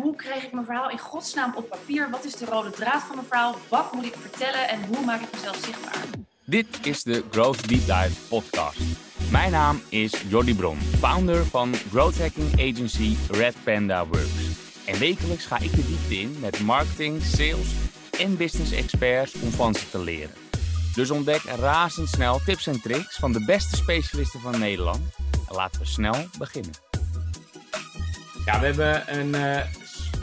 hoe krijg ik mijn verhaal in godsnaam op papier? Wat is de rode draad van mijn verhaal? Wat moet ik vertellen en hoe maak ik mezelf zichtbaar? Dit is de Growth Deep Dive podcast. Mijn naam is Jordi Bron, founder van growth hacking agency Red Panda Works. En wekelijks ga ik de diepte in met marketing, sales en business experts om van ze te leren. Dus ontdek razendsnel tips en tricks van de beste specialisten van Nederland. En laten we snel beginnen. Ja, we hebben een uh,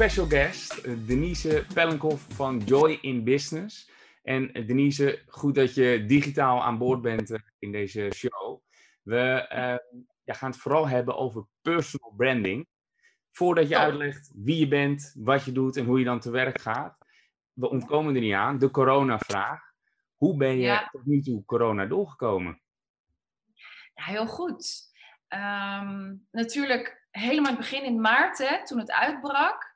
special guest, eh, Denise Pellenkov van Joy in Business. En uh, Denise, goed dat je digitaal aan boord bent in deze show. We ja, gaan het vooral hebben over personal branding. Voordat je oh. uitlegt wie je bent, wat je doet en hoe je dan te werk gaat. We ontkomen er niet aan, de corona-vraag. Hoe ben je tot nu toe corona doorgekomen? Ja, heel goed. Ehm, natuurlijk helemaal in het begin in maart, hè, toen het uitbrak,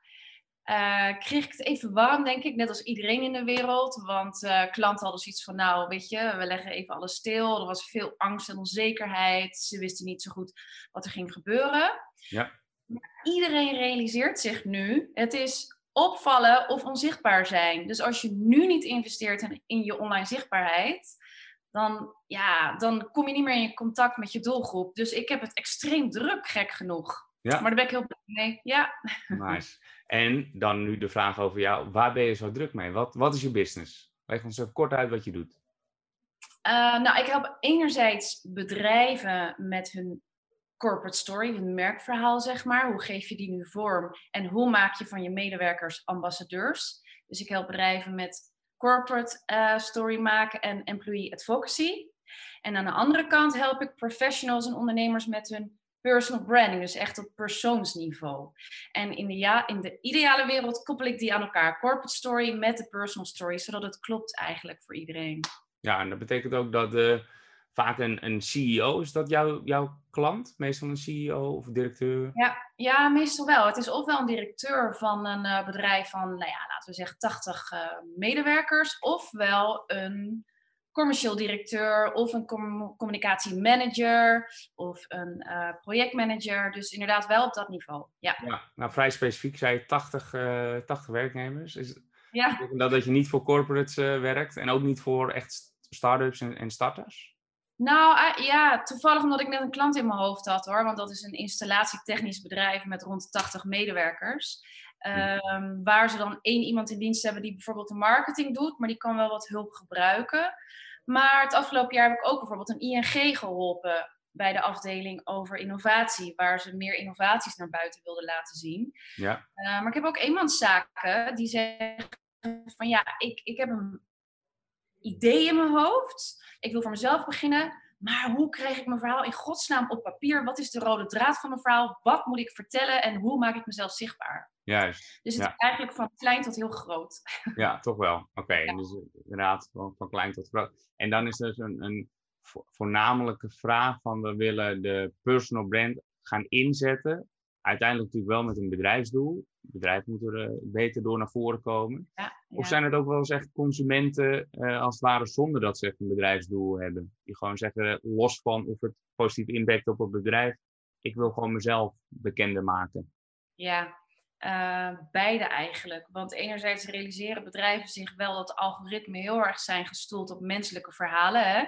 uh, kreeg ik het even warm, denk ik, net als iedereen in de wereld. Want uh, klanten hadden zoiets van, nou, weet je, we leggen even alles stil. Er was veel angst en onzekerheid. Ze wisten niet zo goed wat er ging gebeuren. Ja. Maar iedereen realiseert zich nu, het is opvallen of onzichtbaar zijn. Dus als je nu niet investeert in, in je online zichtbaarheid, dan, ja, dan kom je niet meer in contact met je doelgroep. Dus ik heb het extreem druk, gek genoeg. Ja. Maar daar ben ik heel blij mee. Ja. Nice. En dan nu de vraag over jou. Waar ben je zo druk mee? Wat, wat is je business? Leg ons even kort uit wat je doet. Uh, nou, ik help enerzijds bedrijven met hun corporate story, hun merkverhaal, zeg maar. Hoe geef je die nu vorm? En hoe maak je van je medewerkers ambassadeurs? Dus ik help bedrijven met corporate uh, story maken en employee advocacy. En aan de andere kant help ik professionals en ondernemers met hun personal branding, dus echt op persoonsniveau. En in de, ja, in de ideale wereld koppel ik die aan elkaar, corporate story met de personal story, zodat het klopt eigenlijk voor iedereen. Ja, en dat betekent ook dat de vaak een, een CEO. Is dat jouw, jouw klant? Meestal een CEO of directeur? Ja, ja, meestal wel. Het is ofwel een directeur van een uh, bedrijf van, nou ja, laten we zeggen 80 uh, eh, medewerkers, ofwel een commercieel directeur of een com communicatiemanager of een uh, projectmanager. Dus inderdaad wel op dat niveau. Ja, ja nou vrij specifiek zei je 80, 80 werknemers. Is, ja. dat dat je niet voor corporates werkt en ook niet voor echt start-ups en, en starters? Nou ja, toevallig omdat ik net een klant in mijn hoofd had hoor. Want dat is een installatietechnisch bedrijf met rond 80 medewerkers. Um, waar ze dan één iemand in dienst hebben die bijvoorbeeld de marketing doet, maar die kan wel wat hulp gebruiken. Maar het afgelopen jaar heb ik ook bijvoorbeeld een ING geholpen bij de afdeling over innovatie, waar ze meer innovaties naar buiten wilden laten zien. Ja. Uh, maar ik heb ook eenmanszaken die zeggen van ja, ik, ik heb een idee in mijn hoofd ik wil voor mezelf beginnen. Maar hoe krijg ik mijn verhaal in godsnaam op papier? Wat is de rode draad van mijn verhaal? Wat moet ik vertellen en hoe maak ik mezelf zichtbaar? Juist. Dus het is eigenlijk van klein tot heel groot. Ja, toch wel. Oké, dus inderdaad van, van, klein tot groot. En dan is dus een, een voornamelijke vraag van we willen de personal brand gaan inzetten uiteindelijk natuurlijk wel met een bedrijfsdoel. Het bedrijf moet er uh, beter door naar voren komen. Ja, Of zijn het ook wel eens echt consumenten, uh, als het ware, zonder dat ze echt een bedrijfsdoel hebben? Die gewoon zeggen, eh, los van of het positief impact op het bedrijf, ik wil gewoon mezelf bekender maken. Ja, beide eigenlijk. Want enerzijds realiseren bedrijven zich wel dat algoritmen heel erg zijn gestoeld op menselijke verhalen. Hè?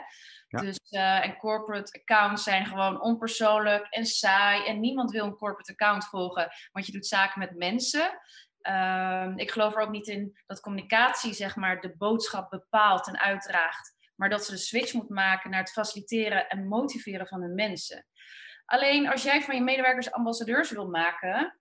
Dus, uh, en corporate accounts zijn gewoon onpersoonlijk en saai. En niemand wil een corporate account volgen, want je doet zaken met mensen. Uh, ik geloof er ook niet in dat communicatie, zeg maar, de boodschap bepaalt en uitdraagt. Maar dat ze de switch moet maken naar het faciliteren en motiveren van de mensen. Alleen als jij van je medewerkers ambassadeurs wil maken,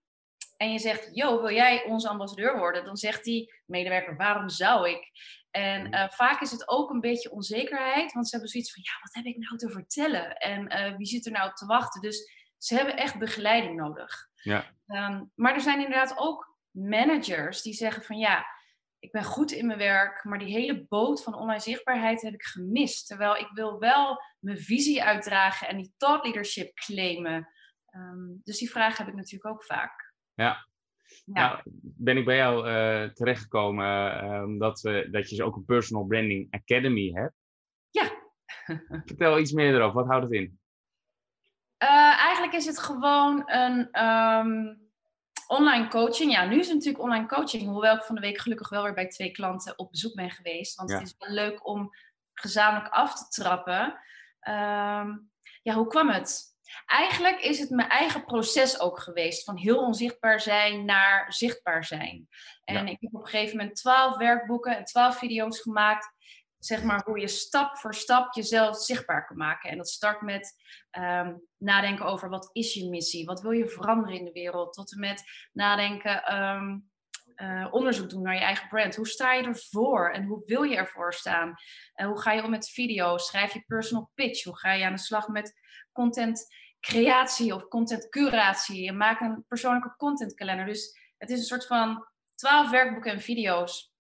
en je zegt, yo, wil jij onze ambassadeur worden? Dan zegt die medewerker, waarom zou ik? En uh, vaak is het ook een beetje onzekerheid, want ze hebben zoiets van, ja, wat heb ik nou te vertellen? En uh, wie zit er nou op te wachten? Dus ze hebben echt begeleiding nodig. Ja. Um, maar er zijn inderdaad ook managers die zeggen van, ja, ik ben goed in mijn werk, maar die hele boot van online zichtbaarheid heb ik gemist. Terwijl ik wil wel mijn visie uitdragen en die thought leadership claimen. Um, dus die vraag heb ik natuurlijk ook vaak. Ja, nou, ben ik bij jou uh, terechtgekomen uh, dat, uh, dat je ook een Personal Branding Academy hebt. Ja. Vertel iets meer erover. Wat houdt het in? eigenlijk is het gewoon een, um, online coaching. Ja, nu is het natuurlijk online coaching. Hoewel ik van de week gelukkig wel weer bij twee klanten op bezoek ben geweest. Want het is wel leuk om gezamenlijk af te trappen. Ehm, ja, hoe kwam het? Eigenlijk is het mijn eigen proces ook geweest. Van heel onzichtbaar zijn naar zichtbaar zijn. En ik heb op een gegeven moment twaalf werkboeken en twaalf video's gemaakt. Zeg maar hoe je stap voor stap jezelf zichtbaar kan maken. En dat start met ehm, nadenken over wat is je missie? Wat wil je veranderen in de wereld? Tot en met nadenken, ehm, eh, onderzoek doen naar je eigen brand. Hoe sta je ervoor en hoe wil je ervoor staan? Uh, hoe ga je om met video's? Schrijf je personal pitch? Hoe ga je aan de slag met content creatie of content curatie? En maak een persoonlijke content calendar. Dus het is een soort van twaalf werkboeken en video's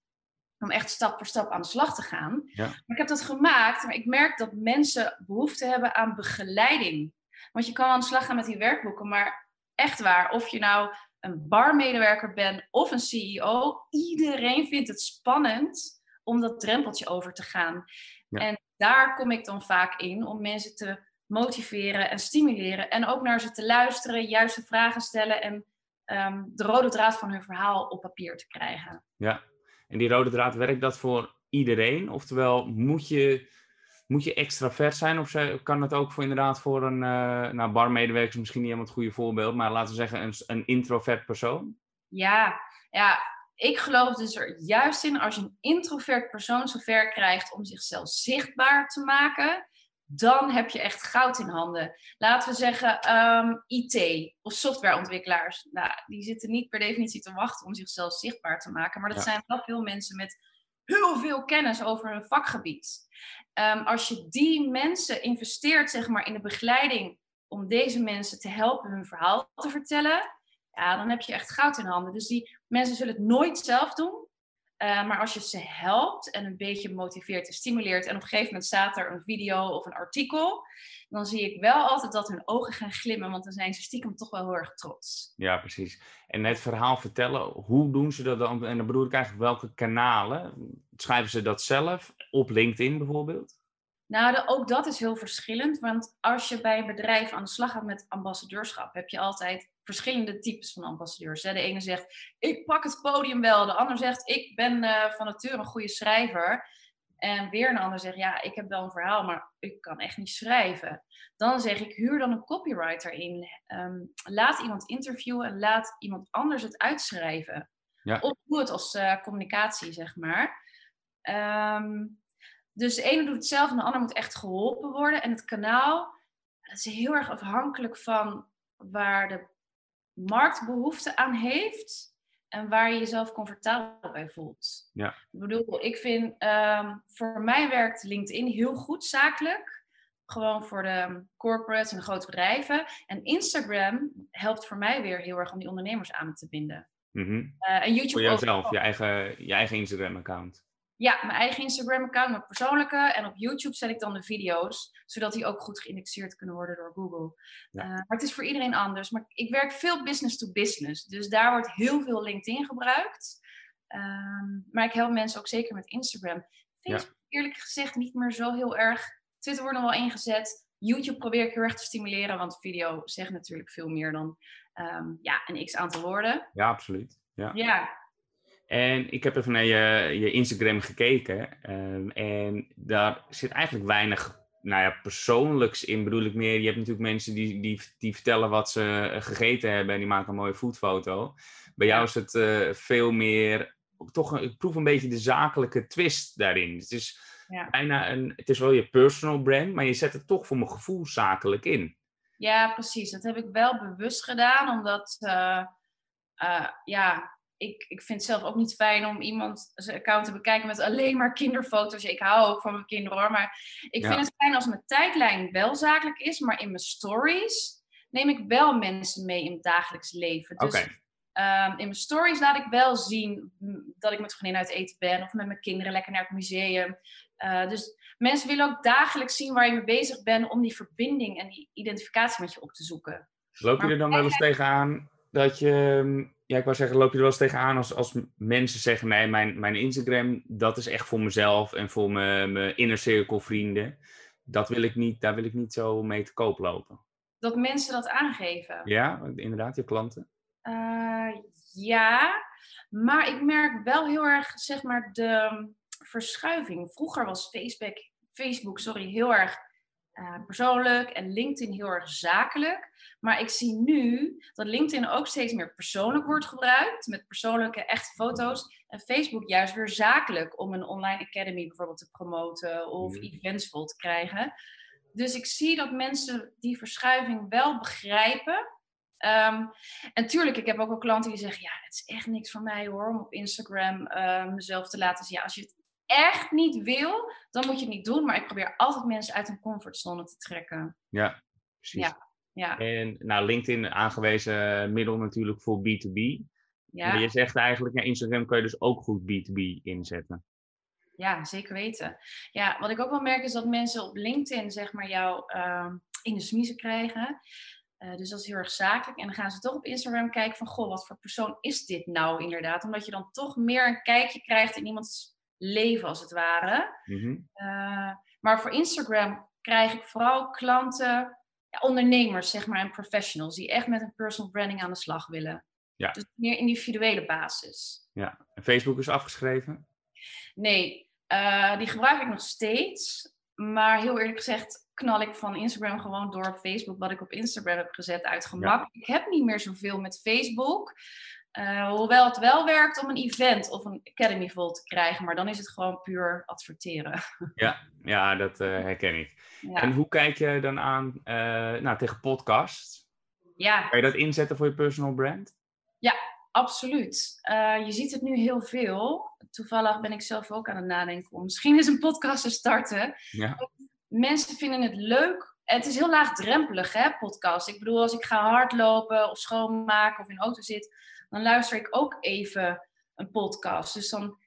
om echt stap voor stap aan de slag te gaan. Ja. Maar ik heb dat gemaakt, maar ik merk dat mensen behoefte hebben aan begeleiding. Want je kan aan de slag gaan met die werkboeken, maar echt waar, of je nou een barmedewerker bent of een CEO, iedereen vindt het spannend om dat drempeltje over te gaan. En daar kom ik dan vaak in om mensen te motiveren en stimuleren en ook naar ze te luisteren, juiste vragen stellen en Ehm, de rode draad van hun verhaal op papier te krijgen. Ja, en die rode draad werkt dat voor iedereen? Oftewel, moet je, moet je extravert zijn? Of kan het ook voor inderdaad voor een uh, nou, barmedewerker, is misschien niet helemaal het goede voorbeeld, maar laten we zeggen een, een introvert persoon? Ja, ja, ik geloof dus er juist in als je een introvert persoon zover krijgt om zichzelf zichtbaar te maken, dan heb je echt goud in handen. Laten we zeggen ehm, IT of softwareontwikkelaars. Nou, die zitten niet per definitie te wachten om zichzelf zichtbaar te maken. Maar dat zijn wel veel mensen met heel veel kennis over hun vakgebied. Ehm, als je die mensen investeert zeg maar, in de begeleiding om deze mensen te helpen hun verhaal te vertellen, ja, dan heb je echt goud in handen. Dus die mensen zullen het nooit zelf doen. Eh, maar als je ze helpt en een beetje motiveert en stimuleert, en op een gegeven moment staat er een video of een artikel, dan zie ik wel altijd dat hun ogen gaan glimmen, want dan zijn ze stiekem toch wel heel erg trots. Ja, precies. En het verhaal vertellen, hoe doen ze dat dan? En dan bedoel ik eigenlijk welke kanalen? Schrijven ze dat zelf? Op LinkedIn bijvoorbeeld? Nou, ook dat is heel verschillend. Want als je bij een bedrijf aan de slag gaat met ambassadeurschap, heb je altijd verschillende types van ambassadeurs. De ene zegt, ik pak het podium wel. De ander zegt, ik ben uh, van nature een goede schrijver. En weer een ander zegt, ja, ik heb wel een verhaal, maar ik kan echt niet schrijven. Dan zeg ik, huur dan een copywriter in. Ehm, laat iemand interviewen en laat iemand anders het uitschrijven. Ja. Of doe het als uh, communicatie, zeg maar. Um, dus de ene doet het zelf en de ander moet echt geholpen worden. En het kanaal dat is heel erg afhankelijk van waar de markt behoefte aan heeft en waar je jezelf comfortabel bij voelt. Ja. Ik bedoel, ik vind um, voor mij werkt LinkedIn heel goed zakelijk. Gewoon voor de corporates en de grote bedrijven. En Instagram helpt voor mij weer heel erg om die ondernemers aan te binden. Mm -hmm. uh, en YouTube voor jouzelf, je eigen, je eigen Instagram-account. Ja, mijn eigen Instagram-account, mijn persoonlijke. En op YouTube zet ik dan de video's, zodat die ook goed geïndexeerd kunnen worden door Google. Uh, maar het is voor iedereen anders. Maar ik werk veel business to business. Dus daar wordt heel veel LinkedIn gebruikt. Um, maar ik help mensen ook zeker met Instagram. Facebook, ja. eerlijk gezegd, niet meer zo heel erg. Twitter wordt nog wel ingezet. YouTube probeer ik heel erg te stimuleren, want video zegt natuurlijk veel meer dan um, ja, een x aantal woorden. Ja, absoluut. Ja. ja, en ik heb even naar je, je Instagram gekeken. Ehm, en daar zit eigenlijk weinig nou ja, persoonlijks in, bedoel ik meer. Je hebt natuurlijk mensen die, die, die vertellen wat ze gegeten hebben en die maken een mooie foodfoto. Bij jou is het uh, veel meer, toch, ik proef een beetje de zakelijke twist daarin. Het is ja. bijna een, het is wel je personal brand, maar je zet het toch voor mijn gevoel zakelijk in. Ja, precies. Dat heb ik wel bewust gedaan, omdat, uh, uh, ja, ik, ik vind het zelf ook niet fijn om iemand zijn account te bekijken met alleen maar kinderfoto's. Ik hou ook van mijn kinderen hoor. Maar ik vind het fijn als mijn tijdlijn wel zakelijk is. Maar in mijn stories neem ik wel mensen mee in het dagelijks leven. Dus um, in mijn stories laat ik wel zien dat ik met vriendinnen uit eten ben. Of met mijn kinderen lekker naar het museum. Uh, dus mensen willen ook dagelijks zien waar je mee bezig bent. Om die verbinding en die identificatie met je op te zoeken. Loop je er dan wel eens tegenaan dat je ehm, ja, ik wou zeggen, loop je er wel eens tegenaan als, als mensen zeggen: nee, mijn, mijn Instagram, dat is echt voor mezelf en voor mijn, mijn inner cirkel vrienden. Dat wil ik niet, daar wil ik niet zo mee te koop lopen. Dat mensen dat aangeven. Ja, inderdaad, je klanten. Uh, ja, maar ik merk wel heel erg, zeg maar, de verschuiving. Vroeger was Facebook, Facebook sorry, heel erg uh, persoonlijk en LinkedIn heel erg zakelijk. Maar ik zie nu dat LinkedIn ook steeds meer persoonlijk wordt gebruikt, met persoonlijke echte foto's. En Facebook juist weer zakelijk om een online academy bijvoorbeeld te promoten of mm. events vol te krijgen. Dus ik zie dat mensen die verschuiving wel begrijpen. Um, en tuurlijk, ik heb ook wel klanten die zeggen: Ja, het is echt niks voor mij hoor, om op Instagram uh, mezelf te laten zien. Ja, als je het echt niet wil, dan moet je het niet doen. Maar ik probeer altijd mensen uit hun comfortzone te trekken. Ja, precies. Ja. Ja. En nou, LinkedIn aangewezen middel natuurlijk voor B2B. Ja. je zegt eigenlijk, ja, Instagram kan je dus ook goed B2B inzetten. Ja, zeker weten. Ja, wat ik ook wel merk is dat mensen op LinkedIn zeg maar jou uh, in de smiezen krijgen. Uh, dus dat is heel erg zakelijk. En dan gaan ze toch op Instagram kijken van, goh, wat voor persoon is dit nou inderdaad? Omdat je dan toch meer een kijkje krijgt in iemands leven, als het ware. Mm maar voor Instagram krijg ik vooral klanten, ja, ondernemers zeg maar, en professionals, die echt met een personal branding aan de slag willen. Ja. Dus meer individuele basis. Ja, en Facebook is afgeschreven? Nee, uh, die gebruik ik nog steeds. Maar heel eerlijk gezegd knal ik van Instagram gewoon door op Facebook wat ik op Instagram heb gezet uit gemak. Ik heb niet meer zoveel met Facebook. Uh, hoewel het wel werkt om een event of een academy vol te krijgen, maar dan is het gewoon puur adverteren. Ja, ja dat uh, herken ik. En hoe kijk je dan aan uh, nou, tegen podcast? Ja. Kan je dat inzetten voor je personal brand? Ja, absoluut. je ziet het nu heel veel. Toevallig ben ik zelf ook aan het nadenken om misschien eens een podcast te starten. Ja. Mensen vinden het leuk het is heel laagdrempelig, hè, podcast. Ik bedoel, als ik ga hardlopen of schoonmaken of in de auto zit, dan luister ik ook even een podcast. Dus dan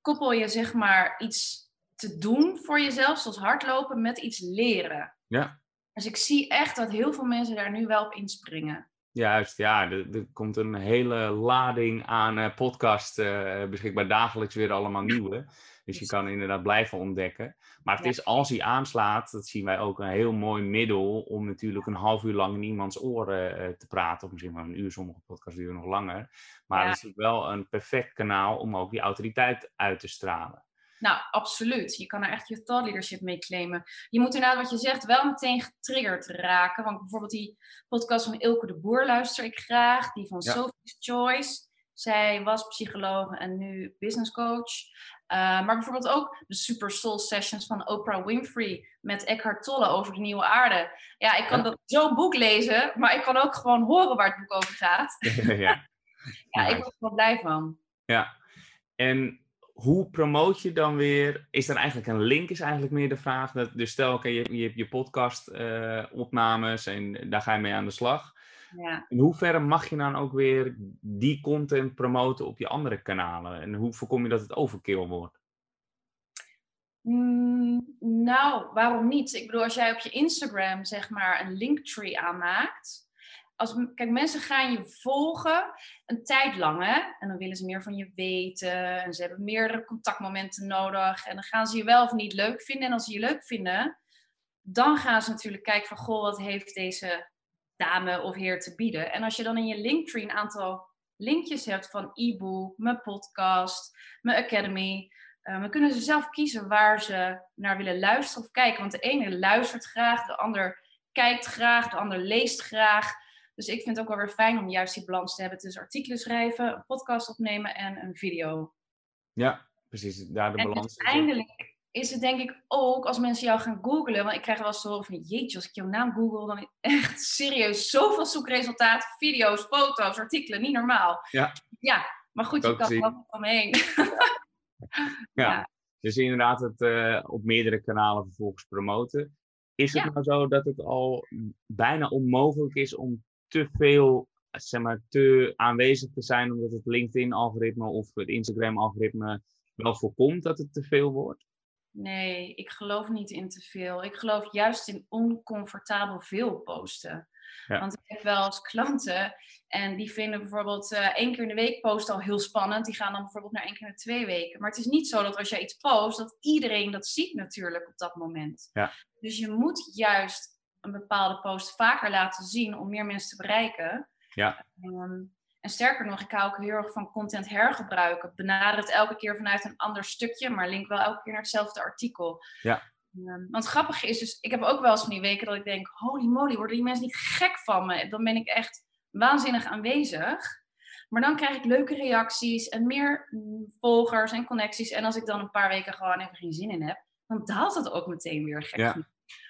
koppel je zeg maar iets te doen voor jezelf, zoals hardlopen, met iets leren. Ja. Dus ik zie echt dat heel veel mensen daar nu wel op inspringen. Juist, ja. Er, er komt een hele lading aan uh, podcast uh, beschikbaar. Dagelijks weer allemaal nieuwe. Dus je kan inderdaad blijven ontdekken. Maar het is als hij aanslaat, dat zien wij ook een heel mooi middel om natuurlijk een half uur lang in iemands oren uh, te praten. Of misschien wel een uur, sommige podcasts duren nog langer. Maar het is wel een perfect kanaal om ook die autoriteit uit te stralen. Nou, absoluut. Je kan er echt je thought leadership mee claimen. Je moet inderdaad, wat je zegt, wel meteen getriggerd raken. Want bijvoorbeeld die podcast van Ilke de Boer luister ik graag. Die van Sophie's Choice. Zij was psycholoog en nu business coach. Uh, maar bijvoorbeeld ook de Super Soul Sessions van Oprah Winfrey met Eckhart Tolle over de nieuwe aarde. Ja, ik kan dat zo'n boek lezen, maar ik kan ook gewoon horen waar het boek over gaat. ja, ja ik word er wel blij van. Ja, en hoe promoot je dan weer? Is er eigenlijk een link, is eigenlijk meer de vraag. Dat, dus stel, oké, je, je hebt je podcast uh, opnames en daar ga je mee aan de slag. Ja. In hoeverre mag je dan ook weer die content promoten op je andere kanalen? En hoe voorkom je dat het overkill wordt? Mm, nou, waarom niet? Ik bedoel, als jij op je Instagram zeg maar een linktree aanmaakt. Als, kijk, mensen gaan je volgen een tijd lang, hè? En dan willen ze meer van je weten. En ze hebben meerdere contactmomenten nodig. En dan gaan ze je wel of niet leuk vinden. En als ze je leuk vinden, dan gaan ze natuurlijk kijken van... Goh, wat heeft deze dame of heer te bieden. En als je dan in je Linktree een aantal linkjes hebt van e-book, mijn podcast, mijn academy, uh, dan kunnen ze zelf kiezen waar ze naar willen luisteren of kijken. Want de ene luistert graag, de ander kijkt graag, de ander leest graag. Dus ik vind het ook wel weer fijn om juist die balans te hebben tussen artikelen schrijven, een podcast opnemen en een video. Ja, precies. Daar de en balans. Uiteindelijk is het denk ik ook als mensen jou gaan googlen. Want ik krijg wel eens te horen van jeetje, als ik jouw naam google, dan echt serieus zoveel zoekresultaten, video's, foto's, artikelen, niet normaal. Ja, ja maar goed, je kan er wel van heen. ja. ja. dus inderdaad het uh, op meerdere kanalen vervolgens promoten. Is het nou zo dat het al bijna onmogelijk is om te veel, zeg maar, te aanwezig te zijn, omdat het LinkedIn-algoritme of het Instagram-algoritme wel voorkomt dat het te veel wordt? Nee, ik geloof niet in te veel. Ik geloof juist in oncomfortabel veel posten. Want ik heb wel eens klanten en die vinden bijvoorbeeld uh, één keer in de week posten al heel spannend. Die gaan dan bijvoorbeeld naar één keer in de twee weken. Maar het is niet zo dat als jij iets post, dat iedereen dat ziet natuurlijk op dat moment. Ja. Dus je moet juist een bepaalde post vaker laten zien om meer mensen te bereiken. Ja. Um, En sterker nog, ik hou ook heel erg van content hergebruiken. Benader het elke keer vanuit een ander stukje, maar link wel elke keer naar hetzelfde artikel. Ja. Um, want grappig is dus, ik heb ook wel eens van die weken dat ik denk, holy moly, worden die mensen niet gek van me? Dan ben ik echt waanzinnig aanwezig. Maar dan krijg ik leuke reacties en meer mm, volgers en connecties. En als ik dan een paar weken gewoon even geen zin in heb, dan daalt het ook meteen weer gek. Ja.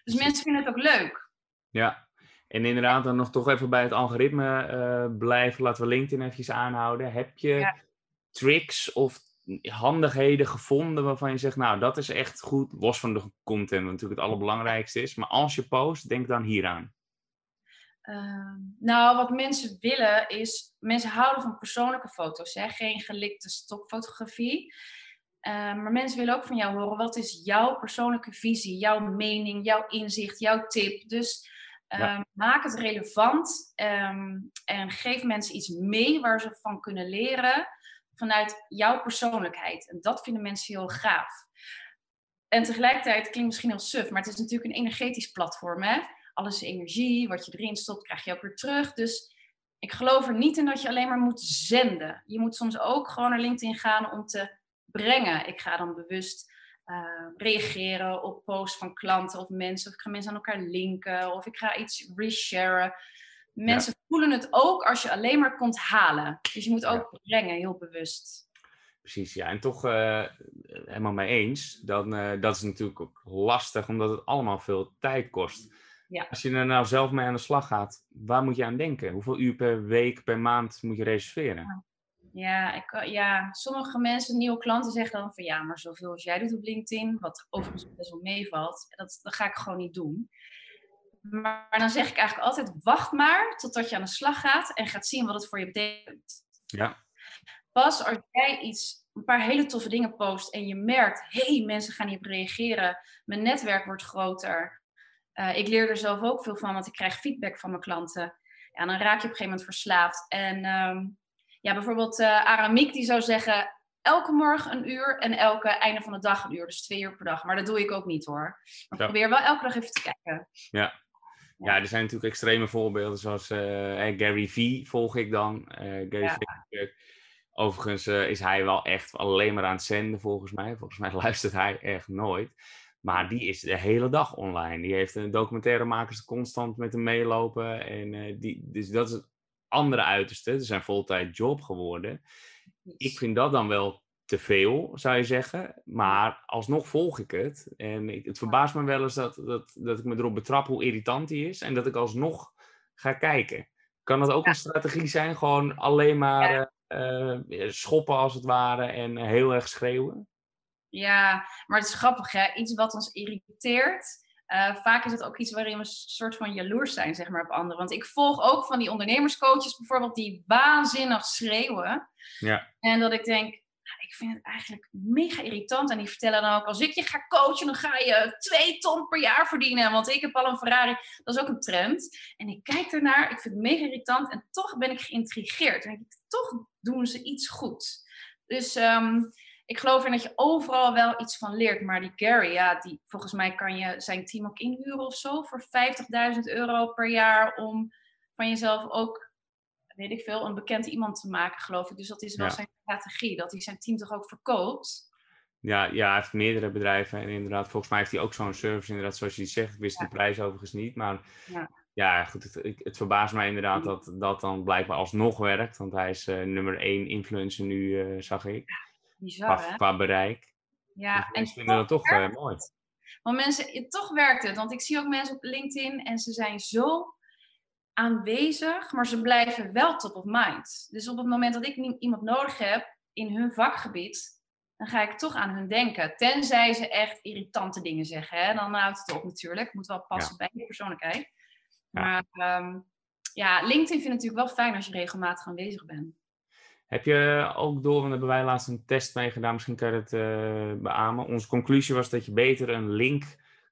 Dus mensen vinden het ook leuk. Ja, en inderdaad, dan nog toch even bij het algoritme uh, blijven. Laten we LinkedIn even aanhouden. Heb je tricks of handigheden gevonden waarvan je zegt, nou, dat is echt goed. Los van de content, wat natuurlijk het allerbelangrijkste is. Maar als je post, denk dan hieraan. Uh, nou, wat mensen willen is, mensen houden van persoonlijke foto's, hè? geen gelikte stokfotografie. Uh, maar mensen willen ook van jou horen, wat is jouw persoonlijke visie, jouw mening, jouw inzicht, jouw tip. Dus uh, maak het relevant um, en geef mensen iets mee waar ze van kunnen leren vanuit jouw persoonlijkheid. En dat vinden mensen heel gaaf. En tegelijkertijd, klinkt misschien heel suf, maar het is natuurlijk een energetisch platform. Hè? alles energie, wat je erin stopt, krijg je ook weer terug. Dus ik geloof er niet in dat je alleen maar moet zenden. Je moet soms ook gewoon naar LinkedIn gaan om te brengen. Ik ga dan bewust uh, reageren op posts van klanten of mensen. Of ik ga mensen aan elkaar linken. Of ik ga iets resharen. Mensen voelen het ook als je alleen maar komt halen. Dus je moet ook brengen, heel bewust. Precies, ja. En toch uh, helemaal mee eens. Dan, uh, dat is natuurlijk ook lastig, omdat het allemaal veel tijd kost. Ja. Als je er nou zelf mee aan de slag gaat, waar moet je aan denken? Hoeveel uur per week, per maand moet je reserveren? Ja, ik, ja, sommige mensen, nieuwe klanten, zeggen dan van ja, maar zoveel als jij doet op LinkedIn, wat overigens best wel meevalt, dat, dat ga ik gewoon niet doen. Maar dan zeg ik eigenlijk altijd, wacht maar totdat je aan de slag gaat en gaat zien wat het voor je betekent. Ja. Pas als jij iets, een paar hele toffe dingen post en je merkt, hé, hey, mensen gaan hierop reageren, mijn netwerk wordt groter, uh, ik leer er zelf ook veel van, want ik krijg feedback van mijn klanten. Ja, dan raak je op een gegeven moment verslaafd. En um, ja, bijvoorbeeld uh, Aramiek die zou zeggen, elke morgen een uur en elke einde van de dag een uur. Dus twee uur per dag. Maar dat doe ik ook niet hoor. Maar ja. probeer wel elke dag even te kijken. Ja. Ja, er zijn natuurlijk extreme voorbeelden, zoals uh, Gary V volg ik dan. Gary ja. overigens is hij wel echt alleen maar aan het zenden, volgens mij. Volgens mij luistert hij echt nooit. Maar die is de hele dag online. Die heeft een documentairemakers constant met hem meelopen. En, die, dus dat is andere uiterste. Is zijn voltijd job geworden. Ik vind dat dan wel te veel, zou je zeggen. Maar alsnog volg ik het. En ik, het verbaast me wel eens dat, dat, dat ik me erop betrap hoe irritant die is. En dat ik alsnog ga kijken. Kan dat ook een strategie zijn? Gewoon alleen maar uh, schoppen als het ware en heel erg schreeuwen? Ja, maar het is grappig, hè? Iets wat ons irriteert. Uh, vaak is het ook iets waarin we een soort van jaloers zijn, zeg maar, op anderen. Want ik volg ook van die ondernemerscoaches bijvoorbeeld, die waanzinnig schreeuwen. Ja. En dat ik denk, nou, ik vind het eigenlijk mega irritant. En die vertellen dan ook, als ik je ga coachen, dan ga je twee ton per jaar verdienen. Want ik heb al een Ferrari. Dat is ook een trend. En ik kijk ernaar, ik vind het mega irritant. En toch ben ik geïntrigeerd. En ik, toch doen ze iets goed. Dus... Um, ik geloof in dat je overal wel iets van leert. Maar die Gary, ja, die, volgens mij kan je zijn team ook inhuren of zo voor 50.000 euro per jaar om van jezelf ook, weet ik veel, een bekend iemand te maken, geloof ik. Dus dat is wel zijn strategie, dat hij zijn team toch ook verkoopt. Ja, ja, hij heeft meerdere bedrijven en inderdaad, volgens mij heeft hij ook zo'n service, inderdaad, zoals je zegt. Ik wist de prijs overigens niet, maar ja, ja goed, het, het, verbaast mij inderdaad dat dat dan blijkbaar alsnog werkt, want hij is uh, nummer één influencer nu, uh, zag ik. Bizar, qua, qua bereik. Ja, dus en ik vind dat toch uh, mooi. Want mensen, toch werkt het. Want ik zie ook mensen op LinkedIn en ze zijn zo aanwezig, maar ze blijven wel top of mind. Dus op het moment dat ik iemand nodig heb in hun vakgebied, dan ga ik toch aan hun denken. Tenzij ze echt irritante dingen zeggen. Hè? Dan houdt het op natuurlijk. Moet wel passen bij je persoonlijkheid. Ja. Maar um, ja, LinkedIn vind ik natuurlijk wel fijn als je regelmatig aanwezig bent. Heb je ook door, want hebben wij laatst een test mee gedaan, misschien kan je het uh, beamen. Onze conclusie was dat je beter een link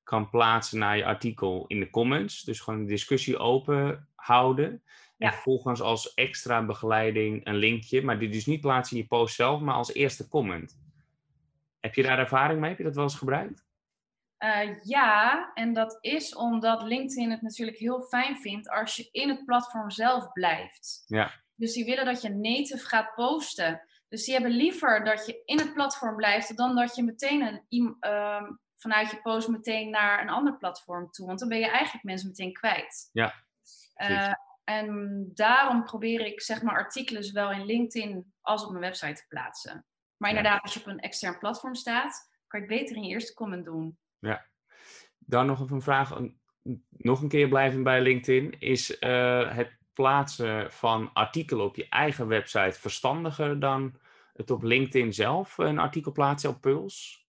kan plaatsen naar je artikel in de comments. Dus gewoon een discussie open houden. En vervolgens als extra begeleiding een linkje, maar die dus niet plaatsen in je post zelf, maar als eerste comment. Heb je daar ervaring mee? Heb je dat wel eens gebruikt? Uh, ja, en dat is omdat LinkedIn het natuurlijk heel fijn vindt als je in het platform zelf blijft. Ja. Dus die willen dat je native gaat posten. Dus die hebben liever dat je in het platform blijft dan dat je meteen een, ehm, vanuit je post meteen naar een ander platform toe. Want dan ben je eigenlijk mensen meteen kwijt. Ja. Uh, en daarom probeer ik zeg maar artikelen zowel in LinkedIn als op mijn website te plaatsen. Maar inderdaad, als je op een extern platform staat, kan je het beter in je eerste comment doen. Ja. Dan nog even een vraag, nog een keer blijven bij LinkedIn. Is uh, het plaatsen van artikelen op je eigen website verstandiger dan het op LinkedIn zelf een artikel plaatsen op Puls?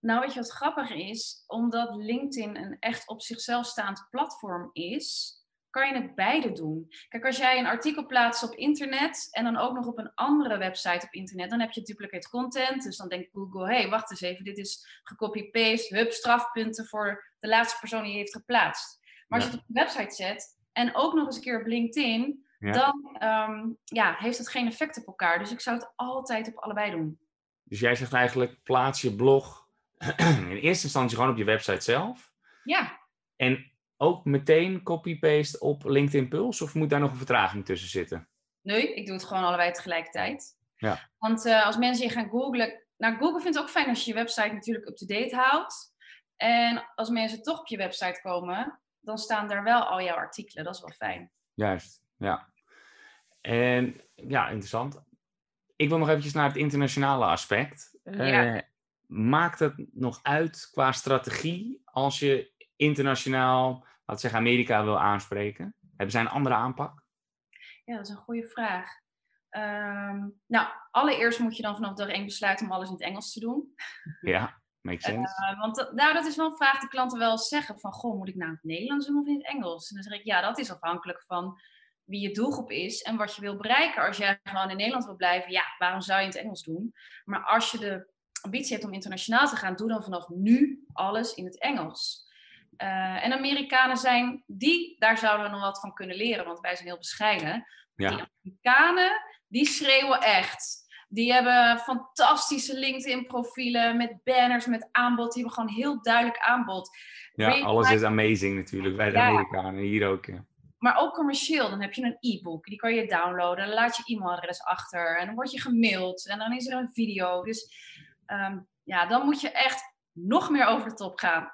Nou, weet je wat grappig is? Omdat LinkedIn een echt op zichzelf staand platform is, kan je het beide doen. Kijk, als jij een artikel plaatst op internet en dan ook nog op een andere website op internet, dan heb je duplicate content. Dus dan denkt Google, hé, hey, wacht eens even, dit is gecopy-paste, hup, strafpunten voor de laatste persoon die je heeft geplaatst. Maar als je het op een website zet en ook nog eens een keer op LinkedIn, dan um, ja, heeft het geen effect op elkaar. Dus ik zou het altijd op allebei doen. Dus jij zegt eigenlijk, plaats je blog in eerste instantie gewoon op je website zelf. Ja. En ook meteen copy-paste op LinkedIn Pulse? Of moet daar nog een vertraging tussen zitten? Nee, ik doe het gewoon allebei tegelijkertijd. Ja. Want uh, als mensen je gaan googlen... Nou, Google vindt het ook fijn als je je website natuurlijk up-to-date houdt. En als mensen toch op je website komen, dan staan daar wel al jouw artikelen. Dat is wel fijn. Juist, ja. En ja, interessant. Ik wil nog eventjes naar het internationale aspect. Ja. Uh, maakt het nog uit qua strategie als je internationaal, laat zeggen Amerika wil aanspreken? Hebben zij een andere aanpak? Ja, dat is een goede vraag. Um, nou, allereerst moet je dan vanaf dag één besluiten om alles in het Engels te doen. Ja, sense. Uh, want nou, dat is wel een vraag die klanten wel zeggen van, goh, moet ik nou in het Nederlands doen of in het Engels? En dan zeg ik, ja, dat is afhankelijk van wie je doelgroep is en wat je wil bereiken. Als jij gewoon in Nederland wil blijven, ja, waarom zou je in het Engels doen? Maar als je de ambitie hebt om internationaal te gaan, doe dan vanaf nu alles in het Engels. Uh, en Amerikanen zijn, die, daar zouden we nog wat van kunnen leren, want wij zijn heel bescheiden. Ja. Die Amerikanen, die schreeuwen echt. Die hebben fantastische LinkedIn-profielen met banners, met aanbod. Die hebben gewoon heel duidelijk aanbod. Ja, alles is amazing natuurlijk bij de ja. Amerikanen, hier ook. Ja. Maar ook commercieel, dan heb je een e-book, die kan je downloaden. Dan laat je e-mailadres achter en dan word je gemaild en dan is er een video. Dus um, ja, dan moet je echt nog meer over de top gaan.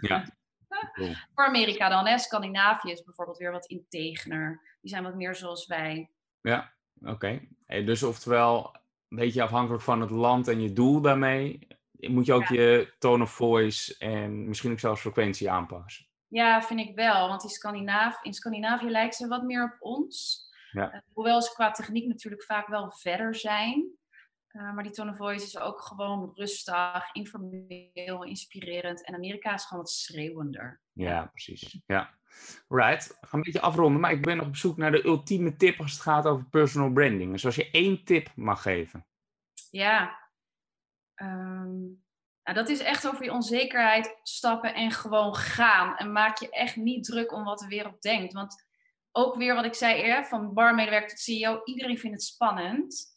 Ja. Voor Amerika dan, hè? Scandinavië is bijvoorbeeld weer wat integener. Die zijn wat meer zoals wij. Ja, oké. Okay. Dus oftewel, een beetje afhankelijk van het land en je doel daarmee, moet je ook ja. je tone of voice en misschien ook zelfs frequentie aanpassen. Ja, vind ik wel. Want in, Scandinav in Scandinavië lijken ze wat meer op ons. Ja. Uh, hoewel ze qua techniek natuurlijk vaak wel verder zijn. Uh, maar die tone of voice is ook gewoon rustig, informeel, inspirerend. En Amerika is gewoon wat schreeuwender. Ja, precies. Ja. Right. We gaan een beetje afronden, maar ik ben nog op zoek naar de ultieme tip als het gaat over personal branding. Dus als je één tip mag geven. Ja. Um, nou, dat is echt over je onzekerheid stappen en gewoon gaan. En maak je echt niet druk om wat de wereld denkt. Want ook weer wat ik zei eerder, van barmedewerker tot CEO, iedereen vindt het spannend.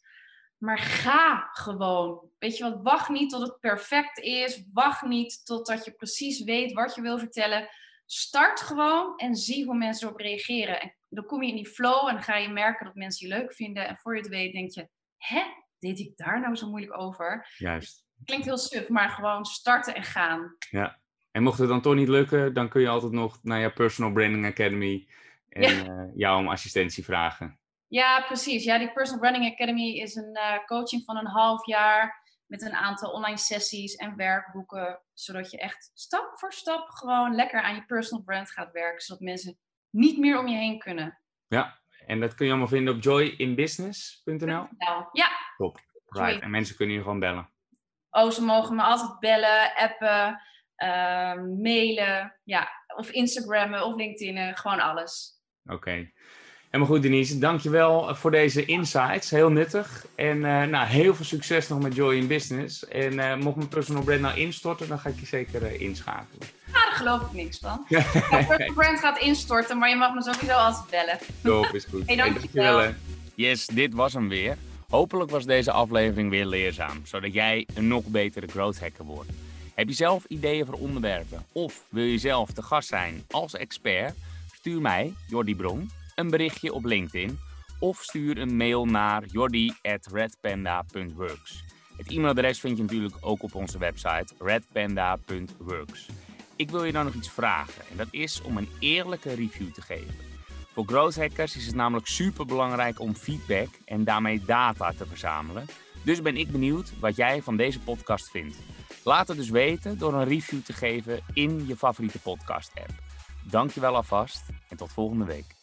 Maar ga gewoon. Weet je wat, wacht niet tot het perfect is. Wacht niet totdat je precies weet wat je wil vertellen. Start gewoon en zie hoe mensen erop reageren. En dan kom je in die flow en dan ga je merken dat mensen je leuk vinden. En voor je het weet denk je, hè, deed ik daar nou zo moeilijk over? Juist. Klinkt heel suf, maar gewoon starten en gaan. Ja. En mocht het dan toch niet lukken, dan kun je altijd nog naar je Personal Branding Academy en ja. uh, jou om assistentie vragen. Ja, precies. Ja, die Personal Branding Academy is een uh, coaching van een half jaar met een aantal online sessies en werkboeken, zodat je echt stap voor stap gewoon lekker aan je personal brand gaat werken, zodat mensen niet meer om je heen kunnen. Ja, en dat kun je allemaal vinden op joyinbusiness.nl? Ja. Top. Right. En mensen kunnen je gewoon bellen. Oh, ze mogen me altijd bellen, appen, uh, mailen, ja, of Instagrammen of LinkedIn, gewoon alles. Oké. Okay. Helemaal goed, Denise. Dankjewel voor deze insights. Heel nuttig. En uh, nou, heel veel succes nog met Joy in Business. En uh, mocht mijn personal brand nou instorten, dan ga ik je zeker uh, inschakelen. Ja, daar geloof ik niks van. Mijn personal brand gaat instorten, maar je mag me sowieso altijd bellen. Top, is goed. Hey, dankjewel. Hey, yes, dit was hem weer. Hopelijk was deze aflevering weer leerzaam, zodat jij een nog betere growth hacker wordt. Heb je zelf ideeën voor onderwerpen of wil je zelf te gast zijn als expert? Stuur mij, Jordi Bron, een berichtje op LinkedIn of stuur een mail naar jordi.redpanda.works. Het e-mailadres vind je natuurlijk ook op onze website redpanda.works. Ik wil je dan nog iets vragen en dat is om een eerlijke review te geven. Voor growth hackers is het namelijk super belangrijk om feedback en daarmee data te verzamelen. Dus ben ik benieuwd wat jij van deze podcast vindt. Laat het dus weten door een review te geven in je favoriete podcast app. Dankjewel alvast en tot volgende week.